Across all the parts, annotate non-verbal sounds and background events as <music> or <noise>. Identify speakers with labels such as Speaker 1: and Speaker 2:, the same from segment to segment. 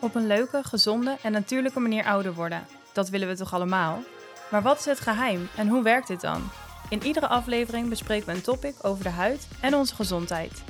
Speaker 1: Op een leuke, gezonde en natuurlijke manier ouder worden. Dat willen we toch allemaal? Maar wat is het geheim en hoe werkt dit dan? In iedere aflevering bespreken we een topic over de huid en onze gezondheid.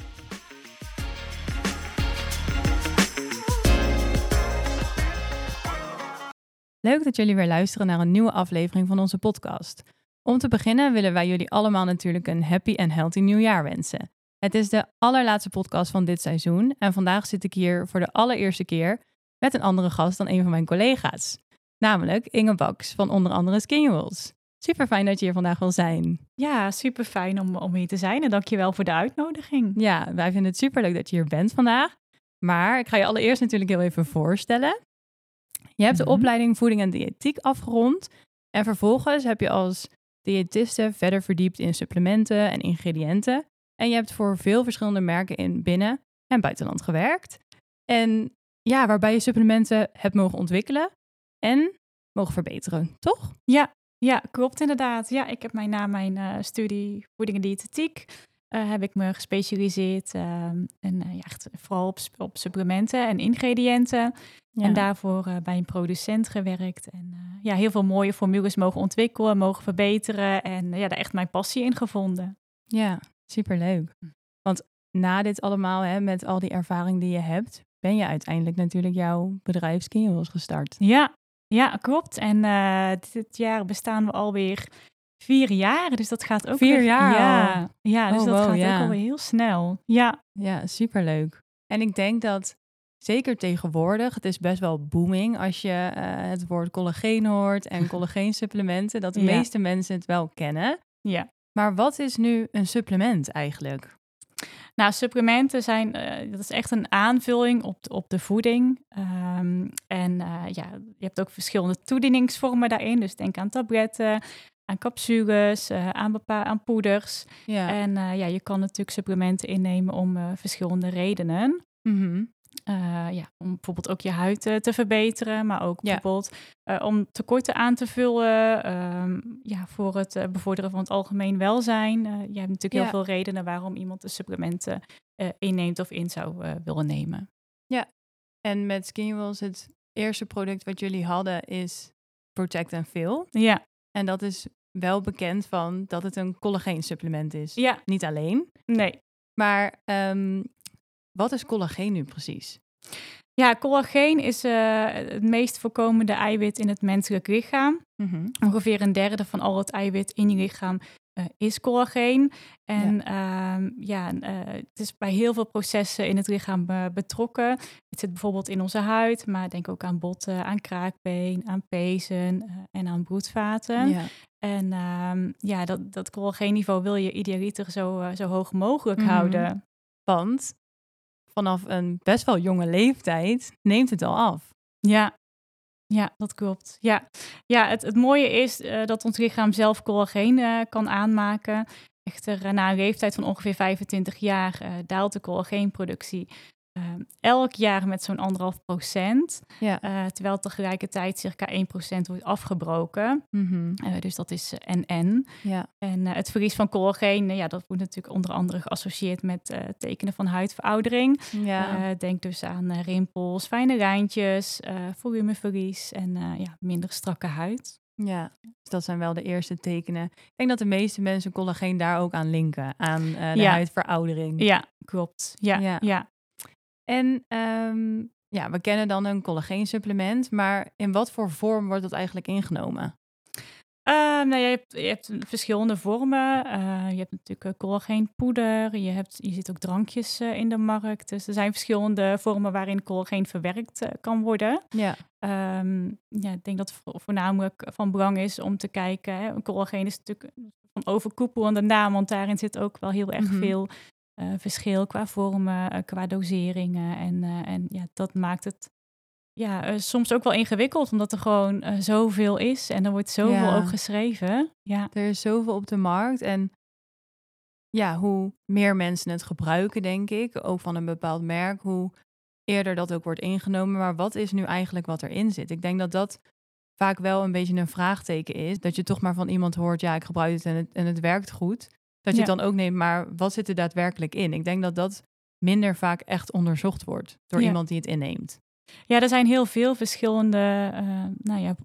Speaker 1: Leuk dat jullie weer luisteren naar een nieuwe aflevering van onze podcast. Om te beginnen willen wij jullie allemaal natuurlijk een happy en healthy nieuwjaar wensen. Het is de allerlaatste podcast van dit seizoen en vandaag zit ik hier voor de allereerste keer met een andere gast dan een van mijn collega's. Namelijk Inge Baks van onder andere Skinwolves. Super fijn dat je hier vandaag wil zijn.
Speaker 2: Ja, super fijn om, om hier te zijn en dankjewel voor de uitnodiging.
Speaker 1: Ja, wij vinden het super leuk dat je hier bent vandaag. Maar ik ga je allereerst natuurlijk heel even voorstellen. Je hebt de
Speaker 2: Mhm.
Speaker 1: opleiding voeding en diëtiek afgerond. En vervolgens heb je als diëtiste verder verdiept in supplementen en ingrediënten. En je hebt voor veel verschillende merken in binnen- en buitenland gewerkt. En ja, waarbij je supplementen hebt mogen ontwikkelen en mogen verbeteren, toch?
Speaker 2: Ja, ja, klopt inderdaad. Ja, ik heb mij na mijn eh, studie voeding en diëtetiek eh, heb ik me gespecialiseerd ehm, en eh, ja, echt vooral op, op supplementen en ingrediënten. En daarvoor bij een producent gewerkt. En ja, heel veel mooie formules mogen ontwikkelen, mogen verbeteren. En ja, daar echt mijn passie in gevonden.
Speaker 1: Ja, superleuk. Want na dit allemaal, hè, met al die ervaring die je hebt, ben je uiteindelijk natuurlijk jouw bedrijf Skinwheels gestart.
Speaker 2: Ja, ja klopt. En eh, dit jaar bestaan we alweer vier jaar. Dus dat gaat ook
Speaker 1: Vier
Speaker 2: weer-
Speaker 1: jaar
Speaker 2: Ja,
Speaker 1: al?
Speaker 2: ja dus
Speaker 1: Oh,
Speaker 2: dat
Speaker 1: wow,
Speaker 2: gaat
Speaker 1: ja.
Speaker 2: ook alweer heel snel. Ja,
Speaker 1: Ja, superleuk. En ik denk dat zeker tegenwoordig, het is best wel booming als je eh, het woord collageen hoort en <laughs> collageensupplementen, dat de
Speaker 2: Ja.
Speaker 1: meeste mensen het wel kennen.
Speaker 2: ja.
Speaker 1: Maar wat is nu een supplement eigenlijk?
Speaker 2: Nou, supplementen zijn, eh, dat is echt een aanvulling op de, op de voeding. Ehm, en eh, ja, je hebt ook verschillende toedieningsvormen daarin. Dus denk aan tabletten, aan capsules, eh, aan, bepa- aan poeders.
Speaker 1: Ja.
Speaker 2: En ja, je kan natuurlijk supplementen innemen om verschillende redenen.
Speaker 1: Mhm.
Speaker 2: Eh, ja, om bijvoorbeeld ook je huid eh, te verbeteren, maar ook
Speaker 1: Ja.
Speaker 2: bijvoorbeeld eh, om tekorten aan te vullen, ehm, ja, voor het bevorderen van het algemeen welzijn. Je hebt natuurlijk
Speaker 1: Ja.
Speaker 2: heel veel redenen waarom iemand de supplementen inneemt of in zou willen nemen.
Speaker 1: En met Skinwheels, het eerste product wat jullie hadden is Protect and Fill.
Speaker 2: Ja,
Speaker 1: En dat is wel bekend van dat het een collageensupplement is.
Speaker 2: ja,
Speaker 1: Niet alleen.
Speaker 2: nee.
Speaker 1: Maar ehm, wat is collageen nu precies?
Speaker 2: Ja, collageen is eh, het meest voorkomende eiwit in het menselijk lichaam. Ongeveer een derde van al het eiwit in je lichaam eh, is collageen. En ja, ja eh, het is bij heel veel processen in het lichaam betrokken. Het zit bijvoorbeeld in onze huid, maar denk ook aan botten, aan kraakbeen, aan pezen en aan bloedvaten.
Speaker 1: Ja.
Speaker 2: En ehm, ja, dat, dat collageenniveau wil je idealiter zo, zo hoog mogelijk
Speaker 1: Mhm.
Speaker 2: houden.
Speaker 1: Want vanaf een best wel jonge leeftijd neemt het al af.
Speaker 2: Ja, ja dat klopt. Ja, ja het, het mooie is eh, dat ons lichaam zelf collageen eh, kan aanmaken. Echter, eh, na een leeftijd van ongeveer 25 jaar daalt de collageenproductie eh, elk jaar met zo'n anderhalf procent.
Speaker 1: Ja.
Speaker 2: eh, terwijl tegelijkertijd circa 1 procent wordt afgebroken. Eh, dus dat is eh, NN.
Speaker 1: Ja.
Speaker 2: En het verlies van collageen, ja, dat wordt natuurlijk onder andere geassocieerd met tekenen van huidveroudering.
Speaker 1: Ja.
Speaker 2: Denk dus aan rimpels, fijne lijntjes, volumeverlies en ja, minder strakke huid.
Speaker 1: ja. Dus dat zijn wel de eerste tekenen. Ik denk dat de meeste mensen collageen daar ook aan linken. Aan de
Speaker 2: Ja.
Speaker 1: huidveroudering.
Speaker 2: Ja, klopt. Ja,
Speaker 1: Ja.
Speaker 2: ja.
Speaker 1: En ehm, ja, we kennen dan een collageensupplement. Maar in wat voor vorm wordt dat eigenlijk ingenomen?
Speaker 2: Ehm, nou, je, hebt, je hebt verschillende vormen. Eh, je hebt natuurlijk eh, collageenpoeder. Je, hebt, je ziet ook drankjes eh, in de markt. Dus er zijn verschillende vormen waarin collageen verwerkt kan worden.
Speaker 1: Ja.
Speaker 2: Ehm, ja, ik denk dat het vo- voornamelijk van belang is om te kijken. Hè. Collageen is natuurlijk van overkoepelende naam, want daarin zit ook wel heel erg
Speaker 1: Mhm.
Speaker 2: veel eh, verschil qua vormen, eh, qua doseringen. En, eh, en ja, dat maakt het ja, soms ook wel ingewikkeld, omdat er gewoon zoveel is en er wordt zoveel
Speaker 1: Ja.
Speaker 2: ook geschreven. Ja,
Speaker 1: Er is zoveel op de markt. En ja, hoe meer mensen het gebruiken, denk ik, ook van een bepaald merk, hoe eerder dat ook wordt ingenomen. Maar wat is nu eigenlijk wat erin zit? Ik denk dat dat vaak wel een beetje een vraagteken is. Dat je toch maar van iemand hoort, ja, ik gebruik het en het, en het werkt goed. Dat je het dan ook neemt, maar wat zit er daadwerkelijk in? Ik denk dat dat minder vaak echt onderzocht wordt door iemand die het inneemt.
Speaker 2: Ja, er zijn heel veel verschillende uh, nou ja,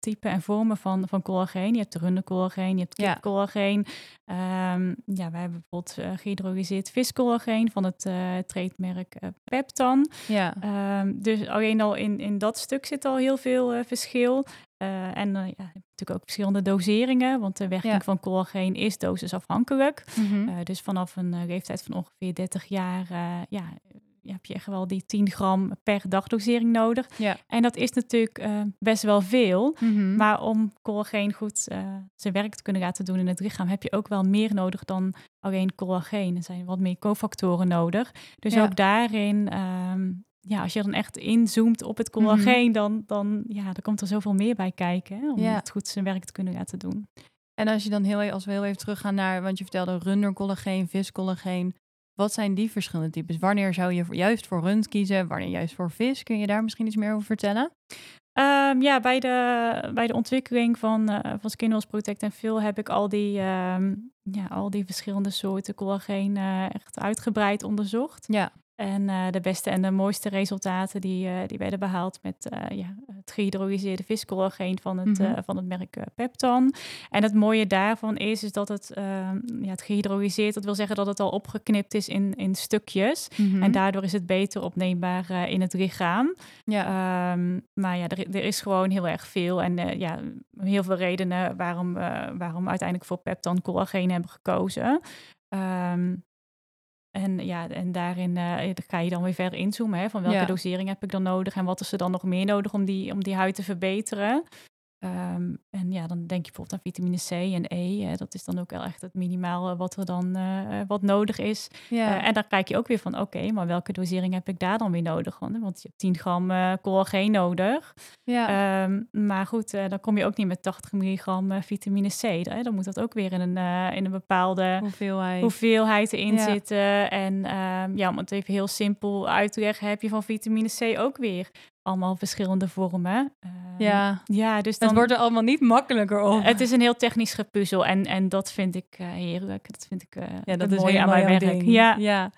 Speaker 2: typen en vormen van, van collageen. Je hebt rundercollageen, je hebt kipcollageen. Ja. Um, ja, wij hebben bijvoorbeeld uh, gehydrolyseerd viscollageen van het uh, trademerk Peptan. Ja. Um, dus alleen al in, in dat stuk zit al heel veel verschil. En ja, natuurlijk ook verschillende doseringen, want de werking van collageen is dosisafhankelijk. Mm dus vanaf een leeftijd van ongeveer 30 jaar ja, heb je echt wel die 10 gram per dagdosering nodig. Ja. En dat is natuurlijk best wel veel. Mhm. Maar om collageen goed zijn werk te kunnen laten doen in het lichaam, heb je ook wel meer nodig dan alleen collageen. Er zijn wat meer cofactoren nodig. Dus ook daarin, um, ja, als je dan echt inzoomt op het collageen, mm dan, dan, ja, dan komt er zoveel meer bij kijken hè, om ja. het goed zijn werk te kunnen laten doen.
Speaker 1: En als je dan heel, als we heel even teruggaan naar, want je vertelde rundercollageen, viscollageen. Wat zijn die verschillende types? Wanneer zou je juist voor rund kiezen? Wanneer juist voor vis? Kun je daar misschien iets meer over vertellen?
Speaker 2: Um, ja, bij de, bij de ontwikkeling van, uh, van Skinwells Protect en Phil heb ik al die, um, ja, al die verschillende soorten collageen uh, echt uitgebreid onderzocht. Ja. En uh, de beste en de mooiste resultaten die, uh, die werden behaald met uh, ja, het gehydrolyseerde viscollageen van het, mm -hmm. van het merk Peptan. En het mooie daarvan is, is dat het, ehm, ja, het gehydrolyseerd, dat wil zeggen dat het al opgeknipt is in, in stukjes. Mm -hmm. En daardoor is het beter opneembaar in het lichaam. Ja. Um, maar ja, er, er, is gewoon heel erg veel. En ja, heel veel redenen waarom, waarom uiteindelijk voor Peptan collageen hebben gekozen. Um, en ja, en daarin uh, ga je dan weer verder inzoomen. Hè, van welke dosering heb ik dan nodig en wat is er dan nog meer nodig om die, om die huid te verbeteren. Um, en ja, dan denk je bijvoorbeeld aan vitamine C en E. Hè, dat is dan ook wel echt het minimaal wat er dan uh, wat nodig is. Ja. Uh, en dan kijk je ook weer van, oké, maar welke dosering heb ik daar dan weer nodig? Want, want je hebt 10 gram uh, collageen nodig. Ja. Um, maar goed, dan kom je ook niet met 80 milligram vitamine C. Hè? Dan moet dat ook weer in een, in een bepaalde hoeveelheid, hoeveelheid erin ja. zitten. En um, ja, om het even heel simpel uit te leggen, heb je van vitamine C ook weer allemaal verschillende vormen.
Speaker 1: Uh, ja. ja, dus dan... Het wordt er allemaal niet makkelijker op.
Speaker 2: Het is een heel technisch gepuzzel en, en dat vind ik uh, heerlijk. Dat vind ik uh, ja, dat is mooi aan mijn werk.
Speaker 1: Ja. ja.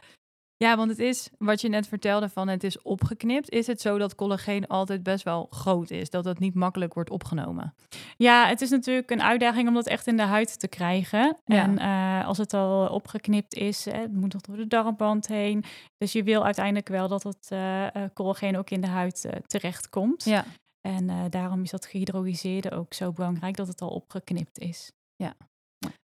Speaker 1: Ja, want het is, wat je net vertelde van het is opgeknipt. Is het zo dat collageen altijd best wel groot is? Dat het niet makkelijk wordt opgenomen?
Speaker 2: Ja, het is natuurlijk een uitdaging om dat echt in de huid te krijgen. En uh, als het al opgeknipt is, hè, moet dat door de darmband heen. Dus je wil uiteindelijk wel dat het uh, collageen ook in de huid terecht komt. Ja. En daarom is dat gehydrolyseerde ook zo belangrijk dat het al opgeknipt is.
Speaker 1: Ja.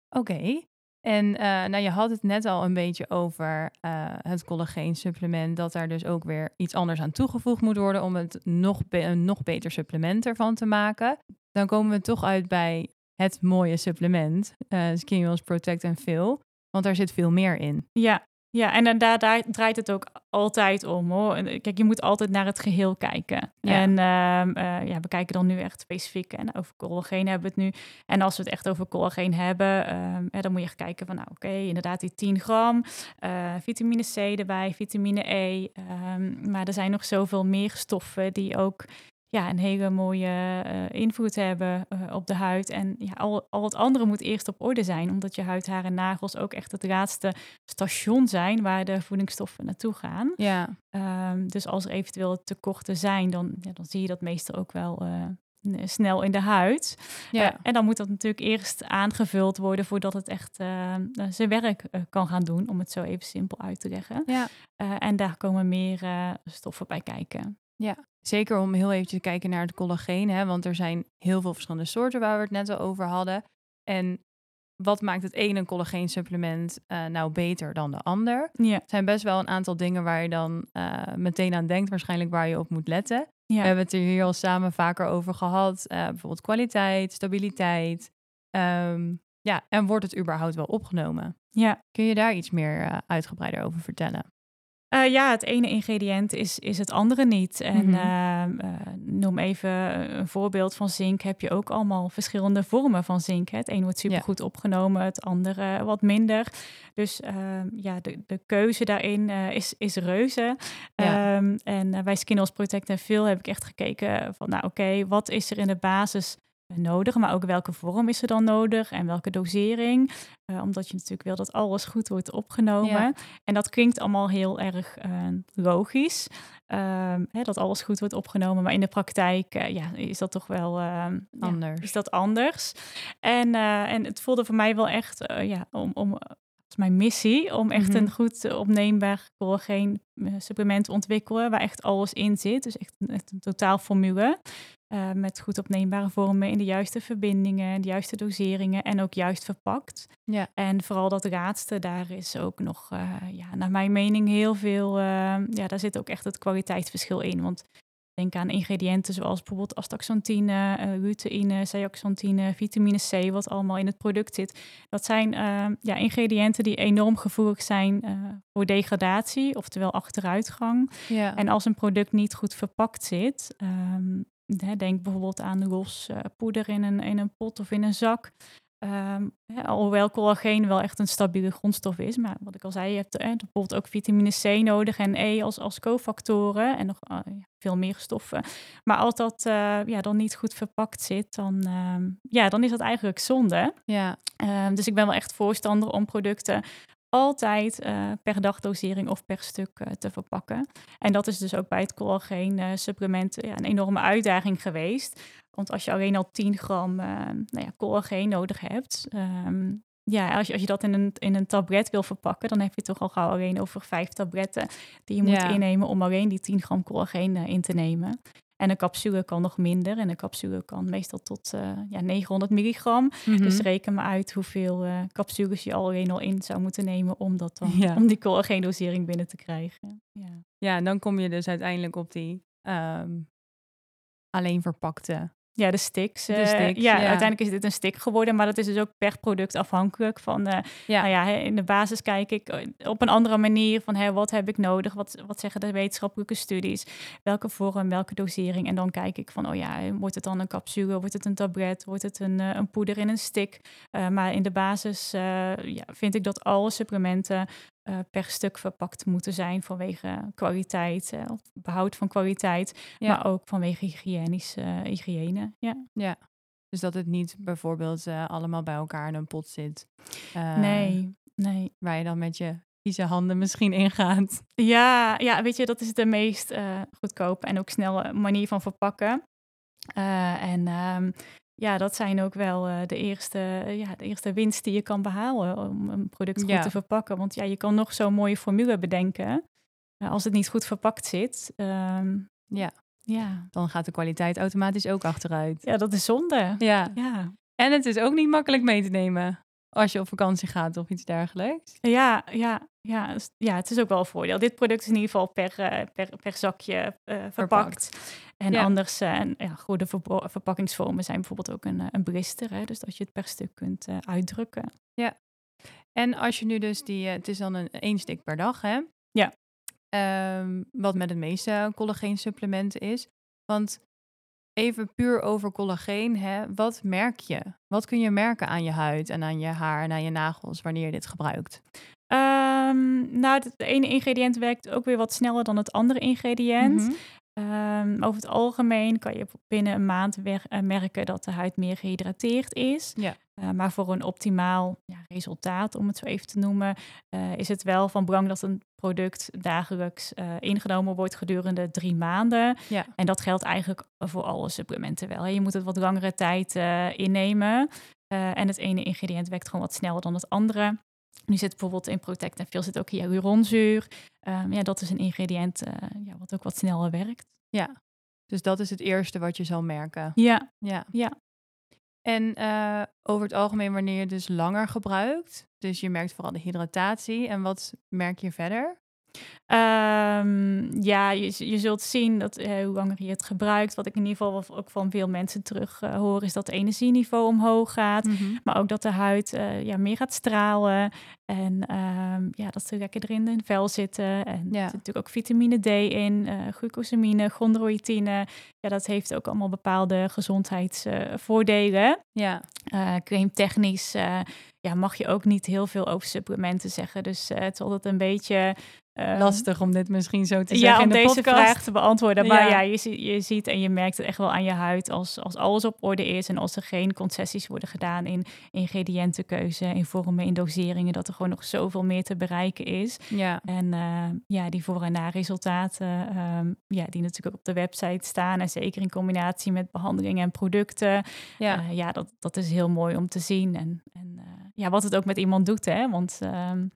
Speaker 1: Oké. En uh, nou, je had het net al een beetje over uh, het collageensupplement, dat daar dus ook weer iets anders aan toegevoegd moet worden om het nog een nog beter supplement ervan te maken. Dan komen we toch uit bij het mooie supplement, uh, Skin Protect and Fill, want daar zit veel meer in.
Speaker 2: Ja, ja, en daar, daar draait het ook altijd om hoor. Kijk, je moet altijd naar het geheel kijken. En uh, uh, ja, we kijken dan nu echt specifiek en over collageen hebben we het nu. En als we het echt over collageen hebben, uh, dan moet je echt kijken van, nou oké, inderdaad die 10 gram, uh, vitamine C erbij, vitamine E. Um, maar er zijn nog zoveel meer stoffen die ook ja, een hele mooie uh, invloed hebben uh, op de huid. En ja, al, al het andere moet eerst op orde zijn, omdat je huid, haar en nagels ook echt het laatste station zijn waar de voedingsstoffen naartoe gaan. Ja. Um, dus als er eventueel tekorten zijn, dan, ja, dan zie je dat meestal ook wel uh, snel in de huid. Ja. en dan moet dat natuurlijk eerst aangevuld worden voordat het echt zijn werk kan gaan doen, om het zo even simpel uit te leggen. Ja. en daar komen meer stoffen bij kijken.
Speaker 1: Ja, zeker om heel even te kijken naar het collageen. Hè, want er zijn heel veel verschillende soorten waar we het net al over hadden. En wat maakt het ene collageensupplement uh, nou beter dan de ander? Ja. Er zijn best wel een aantal dingen waar je dan uh, meteen aan denkt, waarschijnlijk waar je op moet letten. Ja. We hebben het er hier al samen vaker over gehad. Uh, bijvoorbeeld kwaliteit, stabiliteit. Um, ja, en wordt het überhaupt wel opgenomen? Ja. Kun je daar iets meer uitgebreider over vertellen?
Speaker 2: Uh, ja, het ene ingrediënt is, is het andere niet. En mm -hmm. uh, noem even een voorbeeld van zink. Heb je ook allemaal verschillende vormen van zink. Hè? Het een wordt supergoed ja. opgenomen, het andere wat minder. Dus ehm, ja, de, de keuze daarin is, is reuze. Ja. Um, en bij Skin Protect en Veel heb ik echt gekeken van, nou oké, okay, wat is er in de basis nodig, maar ook welke vorm is er dan nodig en welke dosering. omdat je natuurlijk wil dat alles goed wordt opgenomen. En dat klinkt allemaal heel erg logisch. Ehm, hè, dat alles goed wordt opgenomen. Maar in de praktijk ja, is dat toch wel ehm,
Speaker 1: anders.
Speaker 2: is dat anders. En, en het voelde voor mij wel echt ja, om, om is mijn missie om echt een mhm. goed opneembaar collageen eh, supplement te ontwikkelen waar echt alles in zit. Dus echt een, echt een totaalformule uh, met goed opneembare vormen in de juiste verbindingen, de juiste doseringen en ook juist verpakt. Ja. En vooral dat laatste, daar is ook nog, uh, ja, naar mijn mening, heel veel, ja, daar zit ook echt het kwaliteitsverschil in. Want Denk aan ingrediënten zoals bijvoorbeeld astaxanthine, luteïne, zeaxanthine, vitamine C, wat allemaal in het product zit. Dat zijn ja, ingrediënten die enorm gevoelig zijn voor degradatie, oftewel achteruitgang. Ja. En als een product niet goed verpakt zit, um, denk bijvoorbeeld aan los poeder in een, in een pot of in een zak. Um, ja, alhoewel collageen wel echt een stabiele grondstof is. Maar wat ik al zei, je hebt eh, bijvoorbeeld ook vitamine C nodig en E als, als cofactoren. En nog uh, veel meer stoffen. Maar als dat uh, ja, dan niet goed verpakt zit, dan, ehm, ja, dan is dat eigenlijk zonde. Ja. Um, dus ik ben wel echt voorstander om producten altijd uh, per dagdosering of per stuk uh, te verpakken. En dat is dus ook bij het collageen uh, supplement ja, een enorme uitdaging geweest. Want als je alleen al 10 gram nou ja, collageen nodig hebt, um, ja, als je, als je dat in een, in een tablet wil verpakken, dan heb je toch al gauw alleen over vijf tabletten die je moet ja. innemen om alleen die 10 gram collageen in te nemen. En een capsule kan nog minder. En een capsule kan meestal tot uh, ja, 900 milligram. Dus mhm. reken maar uit hoeveel uh, capsules je alleen al in zou moeten nemen om, dat dan, om die collageen-dosering binnen te krijgen.
Speaker 1: Ja. ja, en dan kom je dus uiteindelijk op die um, alleen verpakte
Speaker 2: ja, de sticks. Uh, ja, uiteindelijk is dit een stick geworden, maar dat is dus ook per product afhankelijk. Van, uh, ja. Nou ja, in de basis kijk ik eh, op een andere manier van hè, wat heb ik nodig? Wat, wat zeggen de wetenschappelijke studies? Welke vorm, welke dosering? En dan kijk ik van, oh ja, wordt het dan een capsule? Wordt het een tablet? Wordt het een, een poeder in een stick? maar in de basis ja, vind ik dat alle supplementen uh, per stuk verpakt moeten zijn vanwege kwaliteit, uh, behoud van kwaliteit, maar ook vanwege hygiënische uh, hygiëne. Ja.
Speaker 1: ja, dus dat het niet bijvoorbeeld allemaal bij elkaar in een pot zit.
Speaker 2: nee, nee.
Speaker 1: Waar je dan met je vieze handen misschien ingaat.
Speaker 2: Ja, ja, weet je, dat is de meest goedkope en ook snelle manier van verpakken. en um, ja, dat zijn ook wel uh, de, eerste, ja, de eerste winst die je kan behalen om een product goed te verpakken. Want ja, je kan nog zo'n mooie formule bedenken. Uh, als het niet goed verpakt zit, um,
Speaker 1: ja. Ja. dan gaat de kwaliteit automatisch ook achteruit.
Speaker 2: Ja, dat is zonde.
Speaker 1: Ja. ja. En het is ook niet makkelijk mee te nemen als je op vakantie gaat of iets dergelijks.
Speaker 2: Ja, ja, ja, ja, het is ook wel een voordeel. Dit product is in ieder geval per, uh, per, per zakje uh, verpakt. En anders, uh, ja, goede verpakkingsvormen zijn bijvoorbeeld ook een, een blister. Hè, dus dat je het per stuk kunt uitdrukken.
Speaker 1: Ja. En als je nu dus die, het is dan een één stik per dag, hè?
Speaker 2: Ja.
Speaker 1: Um, wat met het meeste collageensupplementen is. Want even puur over collageen, hè, wat merk je? Wat kun je merken aan je huid en aan je haar en aan je nagels wanneer je dit gebruikt?
Speaker 2: Um, nou, het ene ingrediënt werkt ook weer wat sneller dan het andere ingrediënt. Mhm. Ehm, over het algemeen kan je binnen een maand eh, merken dat de huid meer gehydrateerd is. Ja. Uh, maar voor een optimaal ja, resultaat, om het zo even te noemen, uh, is het wel van belang dat een product dagelijks ingenomen wordt gedurende drie maanden. Ja. En dat geldt eigenlijk voor alle supplementen wel. Hè. Je moet het wat langere tijd innemen. en het ene ingrediënt werkt gewoon wat sneller dan het andere. Nu zit bijvoorbeeld in Protect en veel zit ook hyaluronzuur. Um, ja, dat is een ingrediënt ja, wat ook wat sneller werkt.
Speaker 1: Ja, dus dat is het eerste wat je zal merken.
Speaker 2: Ja, ja. ja.
Speaker 1: En uh, over het algemeen wanneer je dus langer gebruikt, dus je merkt vooral de hydratatie. En wat merk je verder?
Speaker 2: Um, ja, je, je zult zien dat uh, hoe langer je het gebruikt, wat ik in ieder geval ook van veel mensen terug uh, hoor, is dat het energieniveau omhoog gaat. Mm -hmm. Maar ook dat de huid uh, ja, meer gaat stralen. En um, ja, dat ze lekker erin in vel zitten. En ja. er zit natuurlijk ook vitamine D in, glucosamine, chondroïtine. Ja, dat heeft ook allemaal bepaalde gezondheidsvoordelen.
Speaker 1: ja.
Speaker 2: Uh, crème technisch ja, mag je ook niet heel veel over supplementen zeggen. Dus het is altijd een beetje
Speaker 1: Ehm, Lastig om dit misschien zo te zeggen ja,
Speaker 2: om
Speaker 1: de
Speaker 2: deze vraag te beantwoorden. Maar ja, je, je ziet en je merkt het echt wel aan je huid als, als alles op orde is en als er geen concessies worden gedaan in ingrediëntenkeuze, in vormen, in doseringen, dat er gewoon nog zoveel meer te bereiken is.
Speaker 1: Ja.
Speaker 2: En ja, die voor- en na-resultaten, um, ja, die natuurlijk ook op de website staan en zeker in combinatie met behandelingen en producten. Ja, uh, ja dat, dat is heel mooi om te zien. En, en uh, ja, wat het ook met iemand doet, hè. Want um,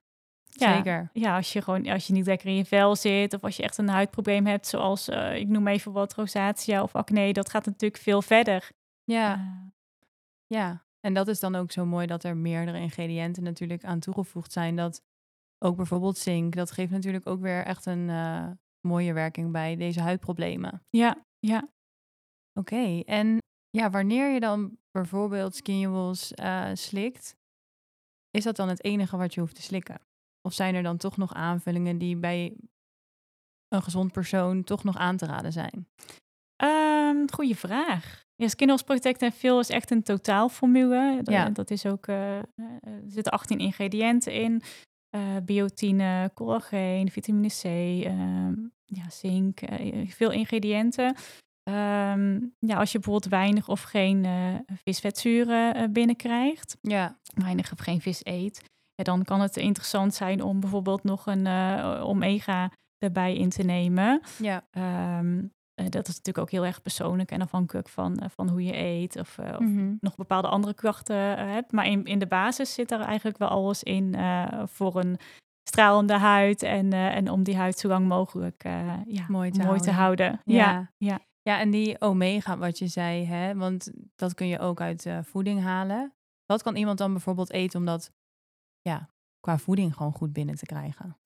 Speaker 1: ja, Zeker.
Speaker 2: Ja, als je gewoon als je niet lekker in je vel zit of als je echt een huidprobleem hebt, zoals uh, ik noem even wat rosacea of acne, dat gaat natuurlijk veel verder.
Speaker 1: Ja. Ja, en dat is dan ook zo mooi dat er meerdere ingrediënten natuurlijk aan toegevoegd zijn. Dat ook bijvoorbeeld zink, dat geeft natuurlijk ook weer echt een uh, mooie werking bij deze huidproblemen.
Speaker 2: Ja, ja.
Speaker 1: Oké, okay. en ja, wanneer je dan bijvoorbeeld skinjewels slikt, is dat dan het enige wat je hoeft te slikken? Of zijn er dan toch nog aanvullingen die bij een gezond persoon toch nog aan te raden zijn?
Speaker 2: Um, goeie vraag. Ja, Skin Protect en Veel is echt een totaalformule. Dat, ja. dat is ook, uh, er zitten 18 ingrediënten in. Uh, biotine, collageen, vitamine C, uh, ja, zink, veel ingrediënten. Um, ja, als je bijvoorbeeld weinig of geen visvetzuren binnenkrijgt,
Speaker 1: ja.
Speaker 2: weinig of geen vis eet, ja, dan kan het interessant zijn om bijvoorbeeld nog een uh, omega erbij in te nemen.
Speaker 1: Ja.
Speaker 2: Um, dat is natuurlijk ook heel erg persoonlijk en afhankelijk van, van hoe je eet of, of mm -hmm. nog bepaalde andere krachten hebt. Maar in, in de basis zit er eigenlijk wel alles in voor een stralende huid en, en om die huid zo lang mogelijk ja,
Speaker 1: mooi, te,
Speaker 2: mooi
Speaker 1: houden.
Speaker 2: te houden. Ja. ja. Ja.
Speaker 1: ja, en die omega, wat je zei, hè, want dat kun je ook uit voeding halen. Wat kan iemand dan bijvoorbeeld eten om dat ja, qua voeding gewoon goed binnen te krijgen?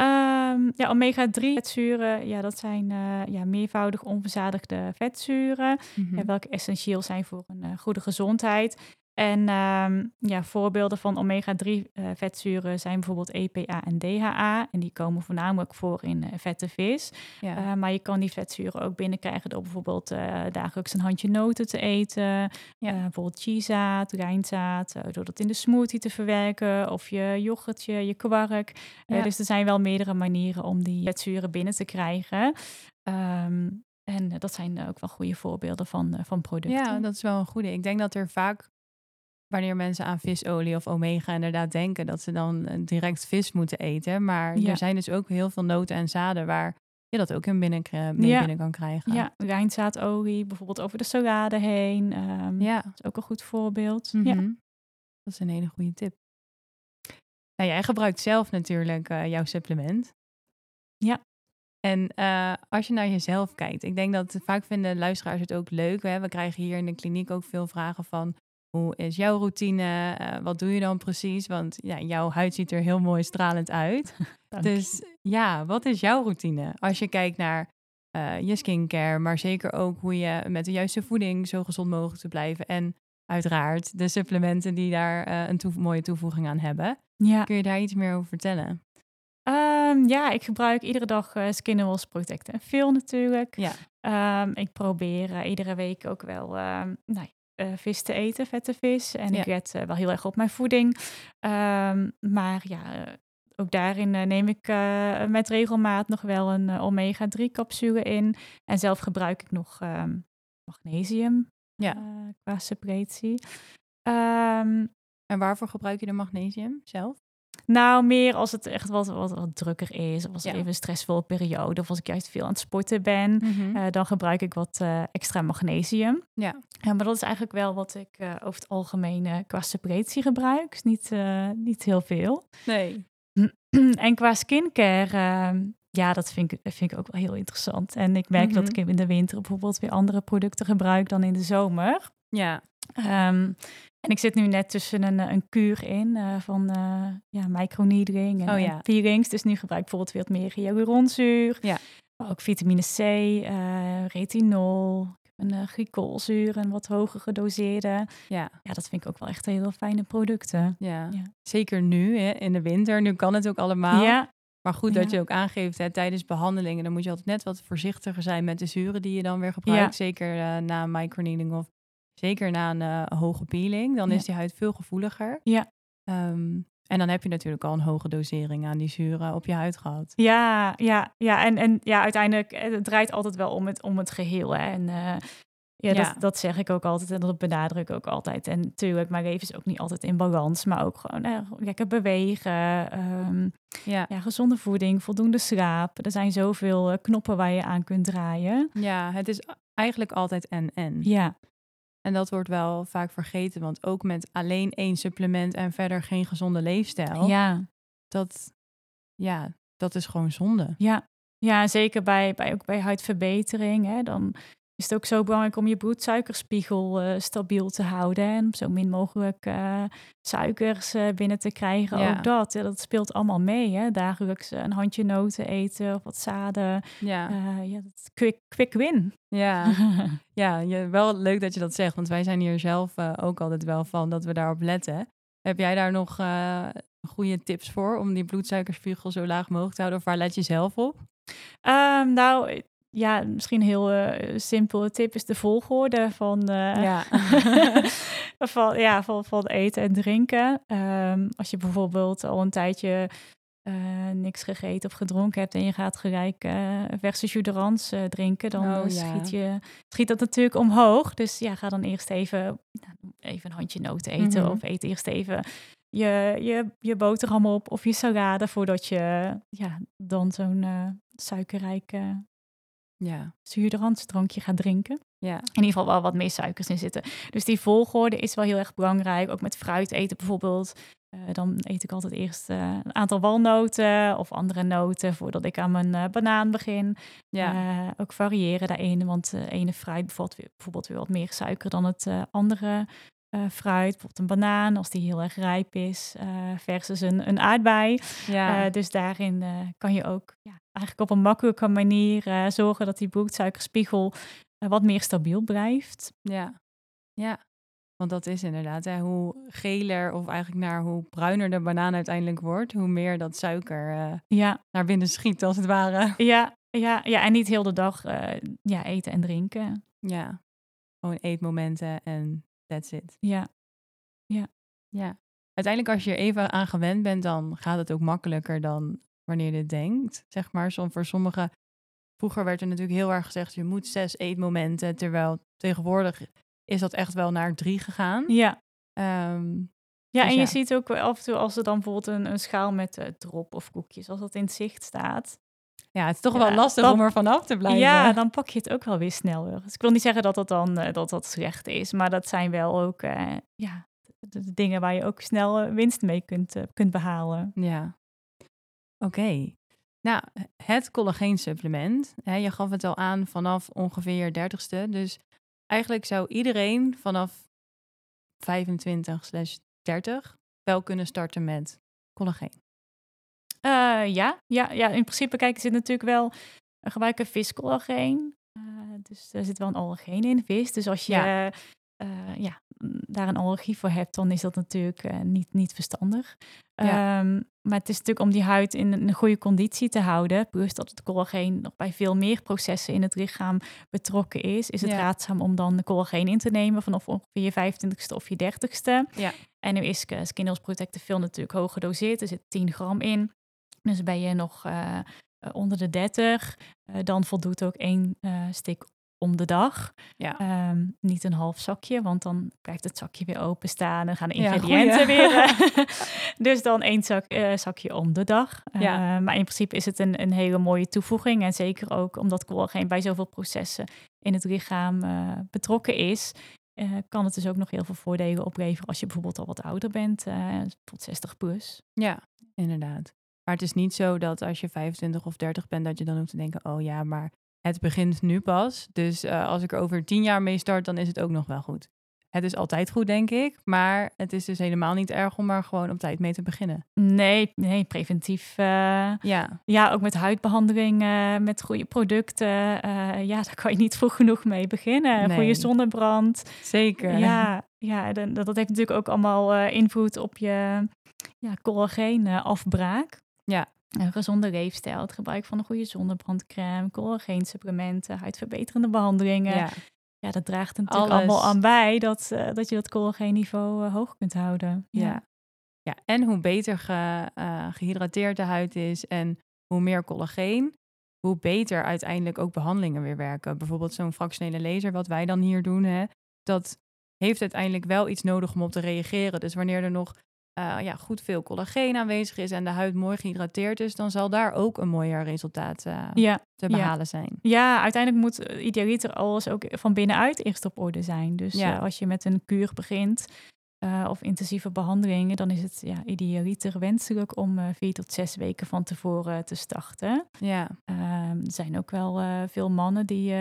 Speaker 2: Um, ja, omega-3 vetzuren, ja, dat zijn uh, ja, meervoudig onverzadigde vetzuren, mm -hmm. ja, welke essentieel zijn voor een uh, goede gezondheid. En um, ja, voorbeelden van omega-3 uh, vetzuren zijn bijvoorbeeld EPA en DHA. En die komen voornamelijk voor in uh, vette vis. Ja. Uh, maar je kan die vetzuren ook binnenkrijgen door bijvoorbeeld dagelijks een handje noten te eten. Ja. bijvoorbeeld chiazaad, rijnzaad, door dat in de smoothie te verwerken. Of je yoghurtje, je kwark. Ja. dus er zijn wel meerdere manieren om die vetzuren binnen te krijgen. Um, en dat zijn ook wel goede voorbeelden van, van producten.
Speaker 1: Ja, dat is wel een goede. Ik denk dat er vaak wanneer mensen aan visolie of omega inderdaad denken dat ze dan eh, direct vis moeten eten. Maar ja. er zijn dus ook heel veel noten en zaden waar je dat ook in binnen, mee ja. binnen kan krijgen.
Speaker 2: Ja, wijnzaadolie, bijvoorbeeld over de salade heen. Um, ja. Dat is ook een goed voorbeeld.
Speaker 1: Mm
Speaker 2: -hmm.
Speaker 1: ja. Dat is een hele goede tip. Nou, jij gebruikt zelf natuurlijk uh, jouw supplement.
Speaker 2: Ja.
Speaker 1: En uh, als je naar jezelf kijkt, ik denk dat vaak vinden luisteraars het ook leuk. Hè? We krijgen hier in de kliniek ook veel vragen van hoe is jouw routine? Uh, wat doe je dan precies? Want ja, jouw huid ziet er heel mooi stralend uit. <laughs> dus ja, wat is jouw routine? Als je kijkt naar uh, je skincare, maar zeker ook hoe je met de juiste voeding zo gezond mogelijk te blijven. En uiteraard de supplementen die daar uh, een toe mooie toevoeging aan hebben.
Speaker 2: Ja.
Speaker 1: Kun je daar iets meer over vertellen?
Speaker 2: Um, ja, ik gebruik iedere dag uh, Skin en veel natuurlijk.
Speaker 1: Ja.
Speaker 2: Um, ik probeer iedere week ook wel um, nou, uh, vis te eten, vette vis. En ja. ik let uh, wel heel erg op mijn voeding. Um, maar ja, uh, ook daarin neem ik met regelmaat nog wel een omega-3 capsule in. En zelf gebruik ik nog um, magnesium
Speaker 1: ja.
Speaker 2: qua secretie. Um,
Speaker 1: en waarvoor gebruik je de magnesium zelf?
Speaker 2: Nou, meer als het echt wat, wat, wat drukker is. Of als het even een stressvolle periode. Of als ik juist veel aan het sporten ben. Mm -hmm. uh, dan gebruik ik wat uh, extra magnesium.
Speaker 1: Ja.
Speaker 2: ja. Maar dat is eigenlijk wel wat ik uh, over het algemeen qua secretie gebruik. Dus niet, niet heel veel.
Speaker 1: Nee. <clears throat>
Speaker 2: en qua skincare... ja, dat vind ik, vind ik ook wel heel interessant. En ik merk mm -hmm. dat ik in de winter bijvoorbeeld weer andere producten gebruik dan in de zomer.
Speaker 1: Ja.
Speaker 2: Um, en ik zit nu net tussen een, een kuur in uh, van uh, ja, microneedling en,
Speaker 1: oh, ja.
Speaker 2: en peelings. Dus nu gebruik ik bijvoorbeeld wat meer hyaluronzuur.
Speaker 1: Ja.
Speaker 2: Maar ook vitamine C, uh, retinol, een glycolzuur en wat hoger gedoseerde.
Speaker 1: Ja.
Speaker 2: ja, dat vind ik ook wel echt heel fijne producten.
Speaker 1: Ja, ja. zeker nu hè, in de winter. Nu kan het ook allemaal.
Speaker 2: Ja.
Speaker 1: Maar goed dat je ook aangeeft hè, tijdens behandelingen, dan moet je altijd net wat voorzichtiger zijn met de zuren die je dan weer gebruikt. Zeker uh, na microneedling of zeker na een uh, hoge peeling. Dan is die huid veel gevoeliger.
Speaker 2: Ja.
Speaker 1: Um, en dan heb je natuurlijk al een hoge dosering aan die zuren op je huid gehad.
Speaker 2: Ja, ja, ja. En, en ja, uiteindelijk, eh, het draait altijd wel om het, om het geheel. Hè. En uh, ja, Dat, dat zeg ik ook altijd en dat benadruk ik ook altijd. En natuurlijk, mijn leven is ook niet altijd in balans, maar ook gewoon eh, lekker bewegen, um, ja. ja. gezonde voeding, voldoende slaap. Er zijn zoveel knoppen waar je aan kunt draaien.
Speaker 1: Ja, het is eigenlijk altijd en-en.
Speaker 2: Ja.
Speaker 1: En dat wordt wel vaak vergeten, want ook met alleen één supplement en verder geen gezonde leefstijl.
Speaker 2: Ja.
Speaker 1: Dat, ja, dat is gewoon zonde.
Speaker 2: Ja, ja zeker bij, bij, ook bij huidverbetering. Hè, dan is het ook zo belangrijk om je bloedsuikerspiegel uh, stabiel te houden. En zo min mogelijk uh, suikers uh, binnen te krijgen. Ja. Ook dat, dat speelt allemaal mee. Hè? Dagelijks een handje noten eten of wat zaden.
Speaker 1: Ja,
Speaker 2: ja dat quick, quick win.
Speaker 1: Ja, <laughs> ja je, wel leuk dat je dat zegt. Want wij zijn hier zelf ook altijd wel van dat we daarop letten. Heb jij daar nog goede tips voor om die bloedsuikerspiegel zo laag mogelijk te houden? Of waar let je zelf op?
Speaker 2: Um, nou, ja, misschien een heel uh, simpele tip is de volgorde van, uh,
Speaker 1: ja. <laughs>
Speaker 2: van, ja, van, van eten en drinken. Um, als je bijvoorbeeld al een tijdje uh, niks gegeten of gedronken hebt en je gaat gelijk uh, verse jus drinken, dan oh, schiet, je, schiet dat natuurlijk omhoog. Dus ja, ga dan eerst even, nou, even een handje noten eten mm -hmm. of eet eerst even je, je, je boterham op of je salade voordat je ja, dan zo'n suikerrijke
Speaker 1: ja.
Speaker 2: drankje gaat drinken.
Speaker 1: Ja.
Speaker 2: In ieder geval wel wat meer suikers in zitten. Dus die volgorde is wel heel erg belangrijk. Ook met fruit eten bijvoorbeeld. Uh, dan eet ik altijd eerst uh, een aantal walnoten of andere noten voordat ik aan mijn uh, banaan begin.
Speaker 1: Ja.
Speaker 2: ook variëren daarin, want ene fruit bevat weer, bijvoorbeeld weer wat meer suiker dan het andere fruit, bijvoorbeeld een banaan, als die heel erg rijp is, versus een, een aardbei.
Speaker 1: Ja.
Speaker 2: Dus daarin kan je ook ja, eigenlijk op een makkelijke manier zorgen dat die bloedsuikerspiegel wat meer stabiel blijft.
Speaker 1: Ja, ja. Want dat is inderdaad, hè, hoe geler of eigenlijk naar hoe bruiner de banaan uiteindelijk wordt, hoe meer dat suiker
Speaker 2: ja.
Speaker 1: naar binnen schiet, als het ware.
Speaker 2: Ja, ja, ja en niet heel de dag ja, eten en drinken.
Speaker 1: Ja, gewoon eetmomenten en That's it.
Speaker 2: Ja. Ja.
Speaker 1: Ja. Uiteindelijk als je er even aan gewend bent, dan gaat het ook makkelijker dan wanneer je het denkt. Zeg maar, Som, voor sommigen... Vroeger werd er natuurlijk heel erg gezegd, je moet zes eetmomenten. Terwijl tegenwoordig is dat echt wel naar drie gegaan.
Speaker 2: Ja.
Speaker 1: Um,
Speaker 2: ja, dus en je ziet ook af en toe als er dan bijvoorbeeld een, een schaal met uh, drop of koekjes, als dat in het zicht staat,
Speaker 1: ja, het is toch wel lastig om er vanaf te blijven.
Speaker 2: Ja, dan pak je het ook wel weer sneller. Dus ik wil niet zeggen dat dat dan uh, dat dat slecht is, maar dat zijn wel ook uh, ja, de, dingen waar je ook snel winst mee kunt, kunt behalen.
Speaker 1: Ja. Oké. Okay. Nou, het collageensupplement. Hè, je gaf het al aan vanaf ongeveer je 30ste. Dus eigenlijk zou iedereen vanaf 25 30 wel kunnen starten met collageen.
Speaker 2: Uh, ja, ja, ja, in principe, kijk, er zit natuurlijk wel een gebruiken viscollageen. Uh, dus er zit wel een allergeen in, vis. Dus als je ja. Uh, ja, daar een allergie voor hebt, dan is dat natuurlijk niet, niet verstandig.
Speaker 1: Ja.
Speaker 2: Um, maar het is natuurlijk om die huid in een goede conditie te houden, plus dat het collageen nog bij veel meer processen in het lichaam betrokken is, is het
Speaker 1: ja.
Speaker 2: raadzaam om dan de collageen in te nemen vanaf ongeveer je 25ste of je 30ste.
Speaker 1: Ja.
Speaker 2: En nu is Skin Health Protective veel natuurlijk hoog gedoseerd, er zit 10 gram in. Dus ben je nog uh, onder de 30, uh, dan voldoet ook één stick om de dag.
Speaker 1: Ja.
Speaker 2: Um, niet een half zakje, want dan blijft het zakje weer openstaan en gaan de ingrediënten ja, weer. <laughs> <laughs> dus dan één zak, zakje om de dag.
Speaker 1: Ja.
Speaker 2: maar in principe is het een, een hele mooie toevoeging. En zeker ook omdat collageen bij zoveel processen in het lichaam betrokken is. kan het dus ook nog heel veel voordelen opleveren als je bijvoorbeeld al wat ouder bent, tot 60 plus.
Speaker 1: Ja, inderdaad. Maar het is niet zo dat als je 25 of 30 bent, dat je dan hoeft te denken: oh ja, maar het begint nu pas. Dus uh, als ik er over 10 jaar mee start, dan is het ook nog wel goed. Het is altijd goed, denk ik. Maar het is dus helemaal niet erg om er gewoon op tijd mee te beginnen.
Speaker 2: Nee, nee preventief. Uh,
Speaker 1: ja.
Speaker 2: ja, ook met huidbehandeling, uh, met goede producten. ja, daar kan je niet vroeg genoeg mee beginnen.
Speaker 1: Nee.
Speaker 2: Goede zonnebrand.
Speaker 1: Zeker.
Speaker 2: Ja, ja dat, dat heeft natuurlijk ook allemaal invloed op je ja, collageen afbraak.
Speaker 1: Ja,
Speaker 2: een gezonde leefstijl, het gebruik van een goede zonnebrandcrème, collageensupplementen, huidverbeterende behandelingen. Ja. ja, dat draagt natuurlijk allemaal aan bij dat, uh, dat je dat collageenniveau uh, hoog kunt houden.
Speaker 1: Ja. ja. en hoe beter ge, uh, gehydrateerd de huid is en hoe meer collageen, hoe beter uiteindelijk ook behandelingen weer werken. Bijvoorbeeld zo'n fractionele laser, wat wij dan hier doen, hè, dat heeft uiteindelijk wel iets nodig om op te reageren. Dus wanneer er nog uh, ja, goed veel collageen aanwezig is en de huid mooi gehydrateerd is, dan zal daar ook een mooier resultaat uh, te behalen zijn.
Speaker 2: Ja, uiteindelijk moet eh, idealiter alles ook van binnenuit eerst op orde zijn. Dus ja. als je met een kuur begint, uh, of intensieve behandelingen, dan is het ja, idealiter wenselijk om uh, vier tot zes weken van tevoren te starten. Ja. Uh, er zijn ook wel veel mannen die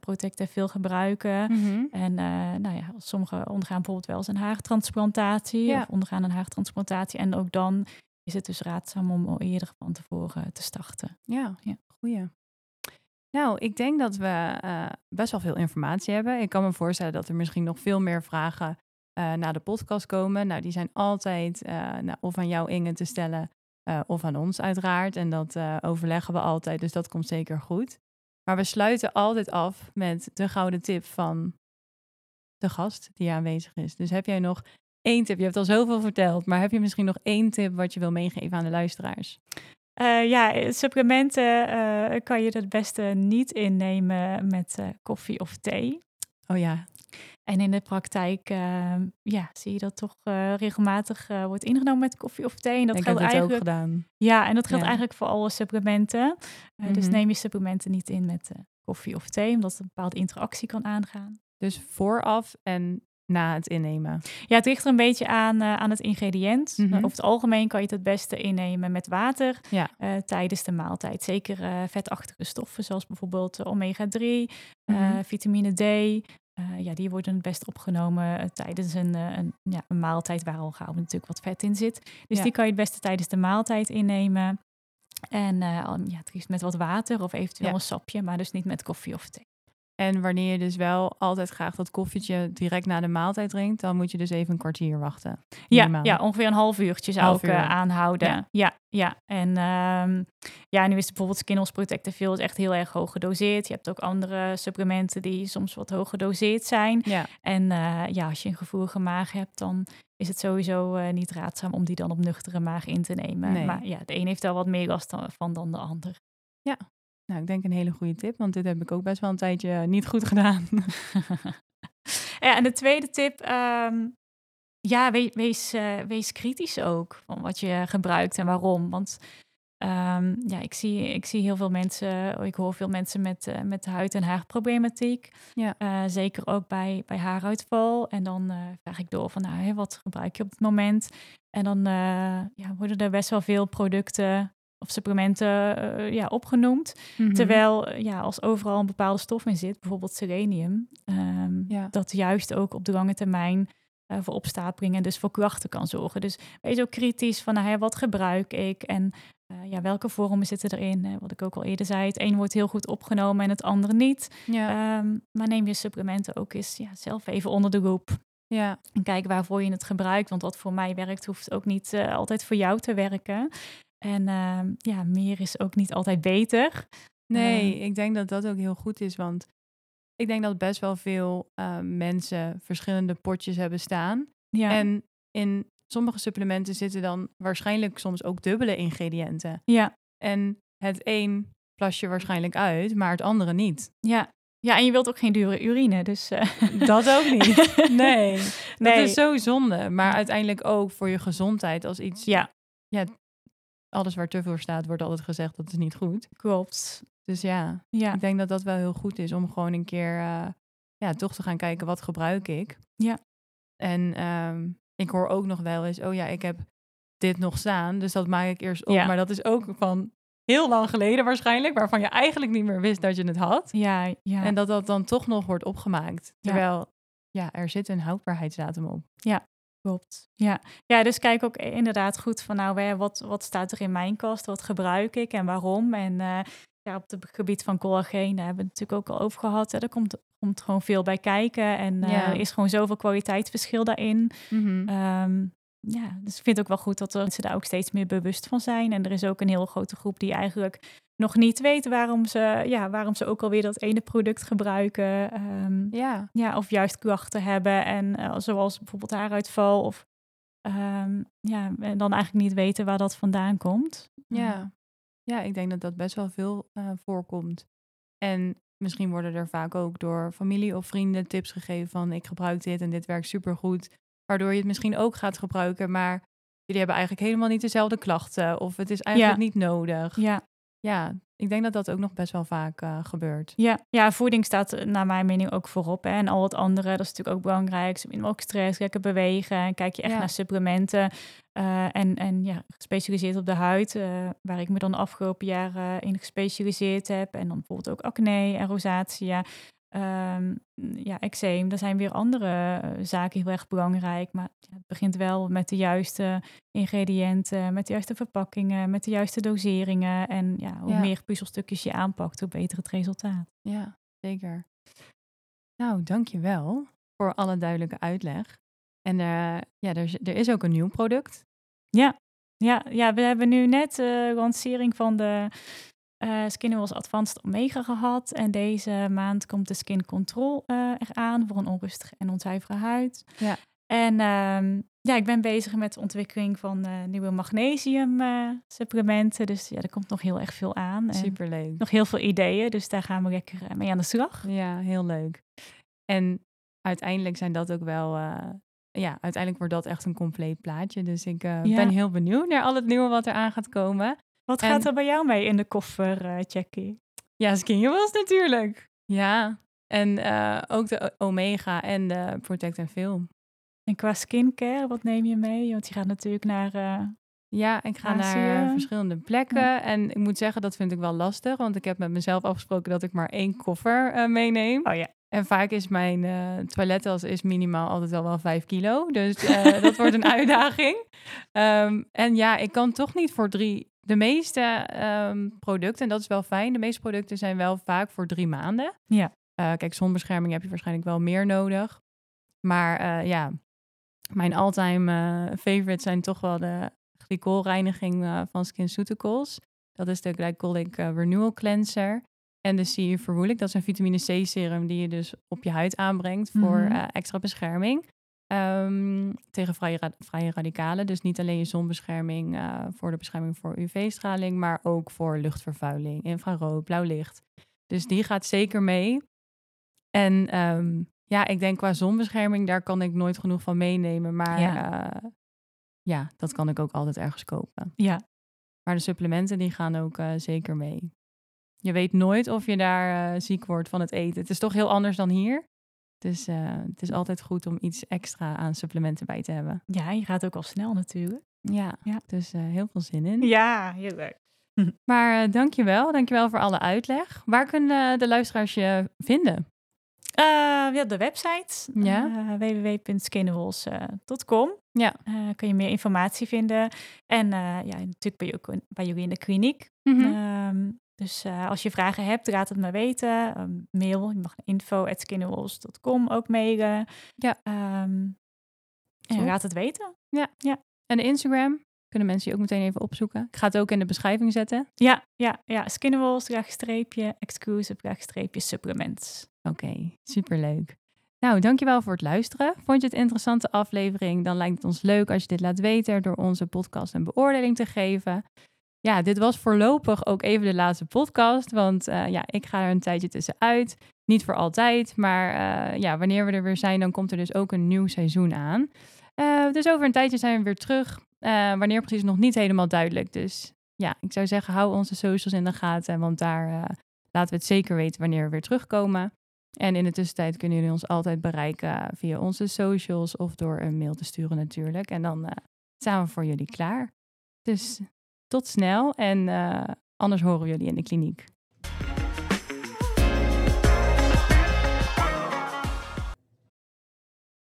Speaker 2: Protecta veel gebruiken. Mm -hmm. En nou ja, sommigen ondergaan bijvoorbeeld wel eens een haartransplantatie ja. of ondergaan een haartransplantatie. En ook dan is het dus raadzaam om al eerder van tevoren te starten.
Speaker 1: Ja, ja. goeie. Nou, ik denk dat we best wel veel informatie hebben. Ik kan me voorstellen dat er misschien nog veel meer vragen uh, naar de podcast komen. Nou, die zijn altijd uh, nou, of aan jou Inge te stellen uh, of aan ons uiteraard. En dat overleggen we altijd, dus dat komt zeker goed. Maar we sluiten altijd af met de gouden tip van de gast die aanwezig is. Dus heb jij nog één tip? Je hebt al zoveel verteld, maar heb je misschien nog één tip wat je wil meegeven aan de luisteraars?
Speaker 2: ja, supplementen kan je het beste niet innemen met koffie of thee.
Speaker 1: Oh ja,
Speaker 2: en in de praktijk uh, ja, zie je dat toch uh, regelmatig uh, wordt ingenomen met koffie of thee. En
Speaker 1: dat ik geldt heb eigenlijk, ook gedaan.
Speaker 2: Ja, en dat geldt eigenlijk voor alle supplementen. Mm -hmm. Dus mhm. neem je supplementen niet in met koffie of thee, omdat het een bepaalde interactie kan aangaan.
Speaker 1: Dus vooraf en na het innemen?
Speaker 2: Ja, het ligt er een beetje aan, aan het ingrediënt. Mm -hmm. over het algemeen kan je het het beste innemen met water ja. tijdens de maaltijd. Zeker vetachtige stoffen, zoals bijvoorbeeld omega-3, mm -hmm. vitamine D, uh, ja, die worden het best opgenomen uh, tijdens een, uh, een, ja, een, maaltijd waar al gauw natuurlijk wat vet in zit. Dus ja. die kan je het beste tijdens de maaltijd innemen. En ja, het liefst met wat water of eventueel ja. een sapje, maar dus niet met koffie of thee.
Speaker 1: En wanneer je dus wel altijd graag dat koffietje direct na de maaltijd drinkt, dan moet je dus even een kwartier wachten.
Speaker 2: Ja, ja ongeveer een half uurtje zou half ik uh, aanhouden. Ja, ja. ja. En um, ja, nu is bijvoorbeeld Skinnels Protective is echt heel erg hoog gedoseerd. Je hebt ook andere supplementen die soms wat hoog gedoseerd zijn. Ja. En uh, ja, als je een gevoelige maag hebt, dan is het sowieso uh, niet raadzaam om die dan op nuchtere maag in te nemen. Nee. Maar ja, de een heeft daar wat meer last van dan de ander.
Speaker 1: Ja, nou, ik denk een hele goede tip, want dit heb ik ook best wel een tijdje niet goed gedaan. <laughs>
Speaker 2: ja, en de tweede tip, um, ja, wees, wees, uh, wees, kritisch ook van wat je gebruikt en waarom. Want um, ja, ik zie, ik zie heel veel mensen, ik hoor veel mensen met, uh, met huid- en haarproblematiek. Ja. Uh, zeker ook bij, bij haaruitval. En dan vraag ik door van, nou, wat gebruik je op het moment? En dan ja, worden er best wel veel producten of supplementen uh, ja, opgenoemd. Mhm. Terwijl uh, ja, als overal een bepaalde stof in zit, bijvoorbeeld selenium, um, ja. dat juist ook op de lange termijn uh, voor opstapeling en dus voor klachten kan zorgen. Dus wees ook kritisch van nou, ja, wat gebruik ik en ja, welke vormen zitten erin. wat ik ook al eerder zei, het een wordt heel goed opgenomen en het andere niet. Ja. Um, maar neem je supplementen ook eens ja, zelf even onder de loep. Ja. En kijk waarvoor je het gebruikt. Want wat voor mij werkt, hoeft ook niet altijd voor jou te werken. En uh, ja, meer is ook niet altijd beter.
Speaker 1: Nee, uh, ik denk dat dat ook heel goed is, want ik denk dat best wel veel uh, mensen verschillende potjes hebben staan. Ja. En in sommige supplementen zitten dan waarschijnlijk soms ook dubbele ingrediënten. Ja. En het een plas je waarschijnlijk uit, maar het andere niet.
Speaker 2: Ja. Ja, en je wilt ook geen dure urine, dus... Uh... <laughs>
Speaker 1: Dat ook niet. Nee. nee. Dat is zo zonde. Maar uiteindelijk ook voor je gezondheid als iets ja. Ja, alles waar te voor staat, wordt altijd gezegd dat is niet goed.
Speaker 2: Klopt.
Speaker 1: Dus ja, ja. ik denk dat dat wel heel goed is om gewoon een keer uh, ja, toch te gaan kijken wat gebruik ik. Ja. En um, ik hoor ook nog wel eens, oh ja, ik heb dit nog staan, dus dat maak ik eerst op. Ja. Maar dat is ook van heel lang geleden waarschijnlijk, waarvan je eigenlijk niet meer wist dat je het had. Ja, ja. En dat dat dan toch nog wordt opgemaakt. Terwijl, ja, ja er zit een houdbaarheidsdatum op.
Speaker 2: Ja, Klopt. Ja. ja, dus kijk ook inderdaad goed van nou, wat, wat staat er in mijn kast, wat gebruik ik en waarom. En uh, ja, op het gebied van collageen, daar hebben we het natuurlijk ook al over gehad. Hè. Er komt, komt gewoon veel bij kijken en uh, ja. er is gewoon zoveel kwaliteitsverschil daarin. Mm -hmm. um, ja, dus ik vind het ook wel goed dat mensen daar ook steeds meer bewust van zijn. En er is ook een heel grote groep die eigenlijk nog niet weet waarom ze, ja, waarom ze ook alweer dat ene product gebruiken. Ehm,
Speaker 1: ja.
Speaker 2: ja, of juist klachten hebben. En uh, zoals bijvoorbeeld haaruitval. Of um, ja, en dan eigenlijk niet weten waar dat vandaan komt.
Speaker 1: Ja, ja ik denk dat dat best wel veel uh, voorkomt. En misschien worden er vaak ook door familie of vrienden tips gegeven van ik gebruik dit en dit werkt supergoed. Waardoor je het misschien ook gaat gebruiken, maar jullie hebben eigenlijk helemaal niet dezelfde klachten. Of het is eigenlijk niet nodig.
Speaker 2: Ja.
Speaker 1: Ja, ik denk dat dat ook nog best wel vaak uh, gebeurt.
Speaker 2: Ja. ja, voeding staat eh, naar mijn mening ook voorop. Hè. En al het andere, dat is natuurlijk ook belangrijk. Ook stress, lekker bewegen. En kijk je echt naar supplementen. Uh, en, en ja, gespecialiseerd op de huid, uh, waar ik me dan de afgelopen jaren in gespecialiseerd heb. En dan bijvoorbeeld ook acne en rosacea. Um, ja, eczeem, daar zijn weer andere uh, zaken heel erg belangrijk. Maar ja, het begint wel met de juiste ingrediënten, met de juiste verpakkingen, met de juiste doseringen. En ja, hoe ja. meer puzzelstukjes je aanpakt, hoe beter het resultaat.
Speaker 1: Ja, zeker. Nou, dankjewel voor alle duidelijke uitleg. En uh, ja, er, er is ook een nieuw product.
Speaker 2: Ja, ja, ja we hebben nu net de uh, lancering van de uh, Skin was Advanced Omega gehad. En deze maand komt de Skin Control uh, eraan voor een onrustige en onzuivere huid.
Speaker 1: Ja.
Speaker 2: En um, ja, ik ben bezig met de ontwikkeling van uh, nieuwe magnesium supplementen. Dus ja, er komt nog heel erg veel aan.
Speaker 1: Superleuk.
Speaker 2: Nog heel veel ideeën, dus daar gaan we lekker mee aan de slag.
Speaker 1: Ja, heel leuk. En uiteindelijk zijn dat ook wel ja, uiteindelijk wordt dat echt een compleet plaatje. Dus ik uh, ja. ben heel benieuwd naar al het nieuwe wat er aan gaat komen.
Speaker 2: Wat gaat er bij jou mee in de koffer, uh, Jackie?
Speaker 1: Ja, Skinjewels natuurlijk. Ja, en uh, ook de Omega en de Protect and Film.
Speaker 2: En qua skincare, wat neem je mee? Want je gaat natuurlijk naar... Uh,
Speaker 1: ja, ik ga Azië. naar verschillende plekken. Ja. En ik moet zeggen, dat vind ik wel lastig. Want ik heb met mezelf afgesproken dat ik maar één koffer meeneem.
Speaker 2: Oh ja.
Speaker 1: En vaak is mijn uh, toilettas is minimaal altijd al wel 5 kilo. Dus uh, dat wordt een <laughs> uitdaging. Um, en ja, ik kan toch niet voor drie. De meeste um, producten, en dat is wel fijn, de meeste producten zijn wel vaak voor drie maanden.
Speaker 2: Ja.
Speaker 1: Uh, kijk, zonbescherming heb je waarschijnlijk wel meer nodig. Maar ja, mijn all-time favorite zijn toch wel de glycolreiniging van SkinCeuticals. Dat is de Glycolic Renewal Cleanser. En de C verwoelijk, dat is een vitamine C serum die je dus op je huid aanbrengt voor mm -hmm. uh, extra bescherming. Um, tegen vrije, ra vrije, radicalen. Dus niet alleen je zonbescherming uh, voor de bescherming voor UV-straling, maar ook voor luchtvervuiling, infrarood, blauw licht. Dus die gaat zeker mee. En um, ja, ik denk qua zonbescherming, daar kan ik nooit genoeg van meenemen. Maar ja, uh, ja dat kan ik ook altijd ergens kopen.
Speaker 2: Ja.
Speaker 1: Maar de supplementen die gaan ook uh, zeker mee. Je weet nooit of je daar ziek wordt van het eten. Het is toch heel anders dan hier. Dus uh, het is altijd goed om iets extra aan supplementen bij te hebben.
Speaker 2: Ja, je gaat ook al snel natuurlijk.
Speaker 1: Ja, ja. dus uh, heel veel zin in.
Speaker 2: Ja, heel leuk. <laughs>
Speaker 1: Maar dankjewel, dankjewel voor alle uitleg. Waar kunnen de luisteraars je vinden?
Speaker 2: ja, de website
Speaker 1: ja.
Speaker 2: www.skinnerwals.com.
Speaker 1: Ja.
Speaker 2: kun je meer informatie vinden. En ja, natuurlijk je ook bij jullie in de kliniek. Mm -hmm. Dus uh, als je vragen hebt, laat het me weten. Um, mail, je mag info.skinnerwolves.com ook mailen.
Speaker 1: Ja.
Speaker 2: Um, en laat het weten.
Speaker 1: Ja.
Speaker 2: ja.
Speaker 1: En de Instagram kunnen mensen je ook meteen even opzoeken. Ik ga het ook in de beschrijving zetten.
Speaker 2: Ja, ja, ja. Skinnerwolves, streepje, exclusive, streepje, supplements.
Speaker 1: Oké, okay, superleuk. Nou, dankjewel voor het luisteren. Vond je het een interessante aflevering? Dan lijkt het ons leuk als je dit laat weten door onze podcast een beoordeling te geven ja, dit was voorlopig ook even de laatste podcast. Want uh, ja, ik ga er een tijdje tussenuit. Niet voor altijd, maar uh, ja, wanneer we er weer zijn, dan komt er dus ook een nieuw seizoen aan. Uh, dus over een tijdje zijn we weer terug. wanneer precies nog niet helemaal duidelijk. Dus ja, ik zou zeggen, hou onze socials in de gaten. Want daar laten we het zeker weten wanneer we weer terugkomen. En in de tussentijd kunnen jullie ons altijd bereiken via onze socials of door een mail te sturen natuurlijk. En dan zijn we voor jullie klaar. Dus tot snel en uh, anders horen we jullie in de kliniek.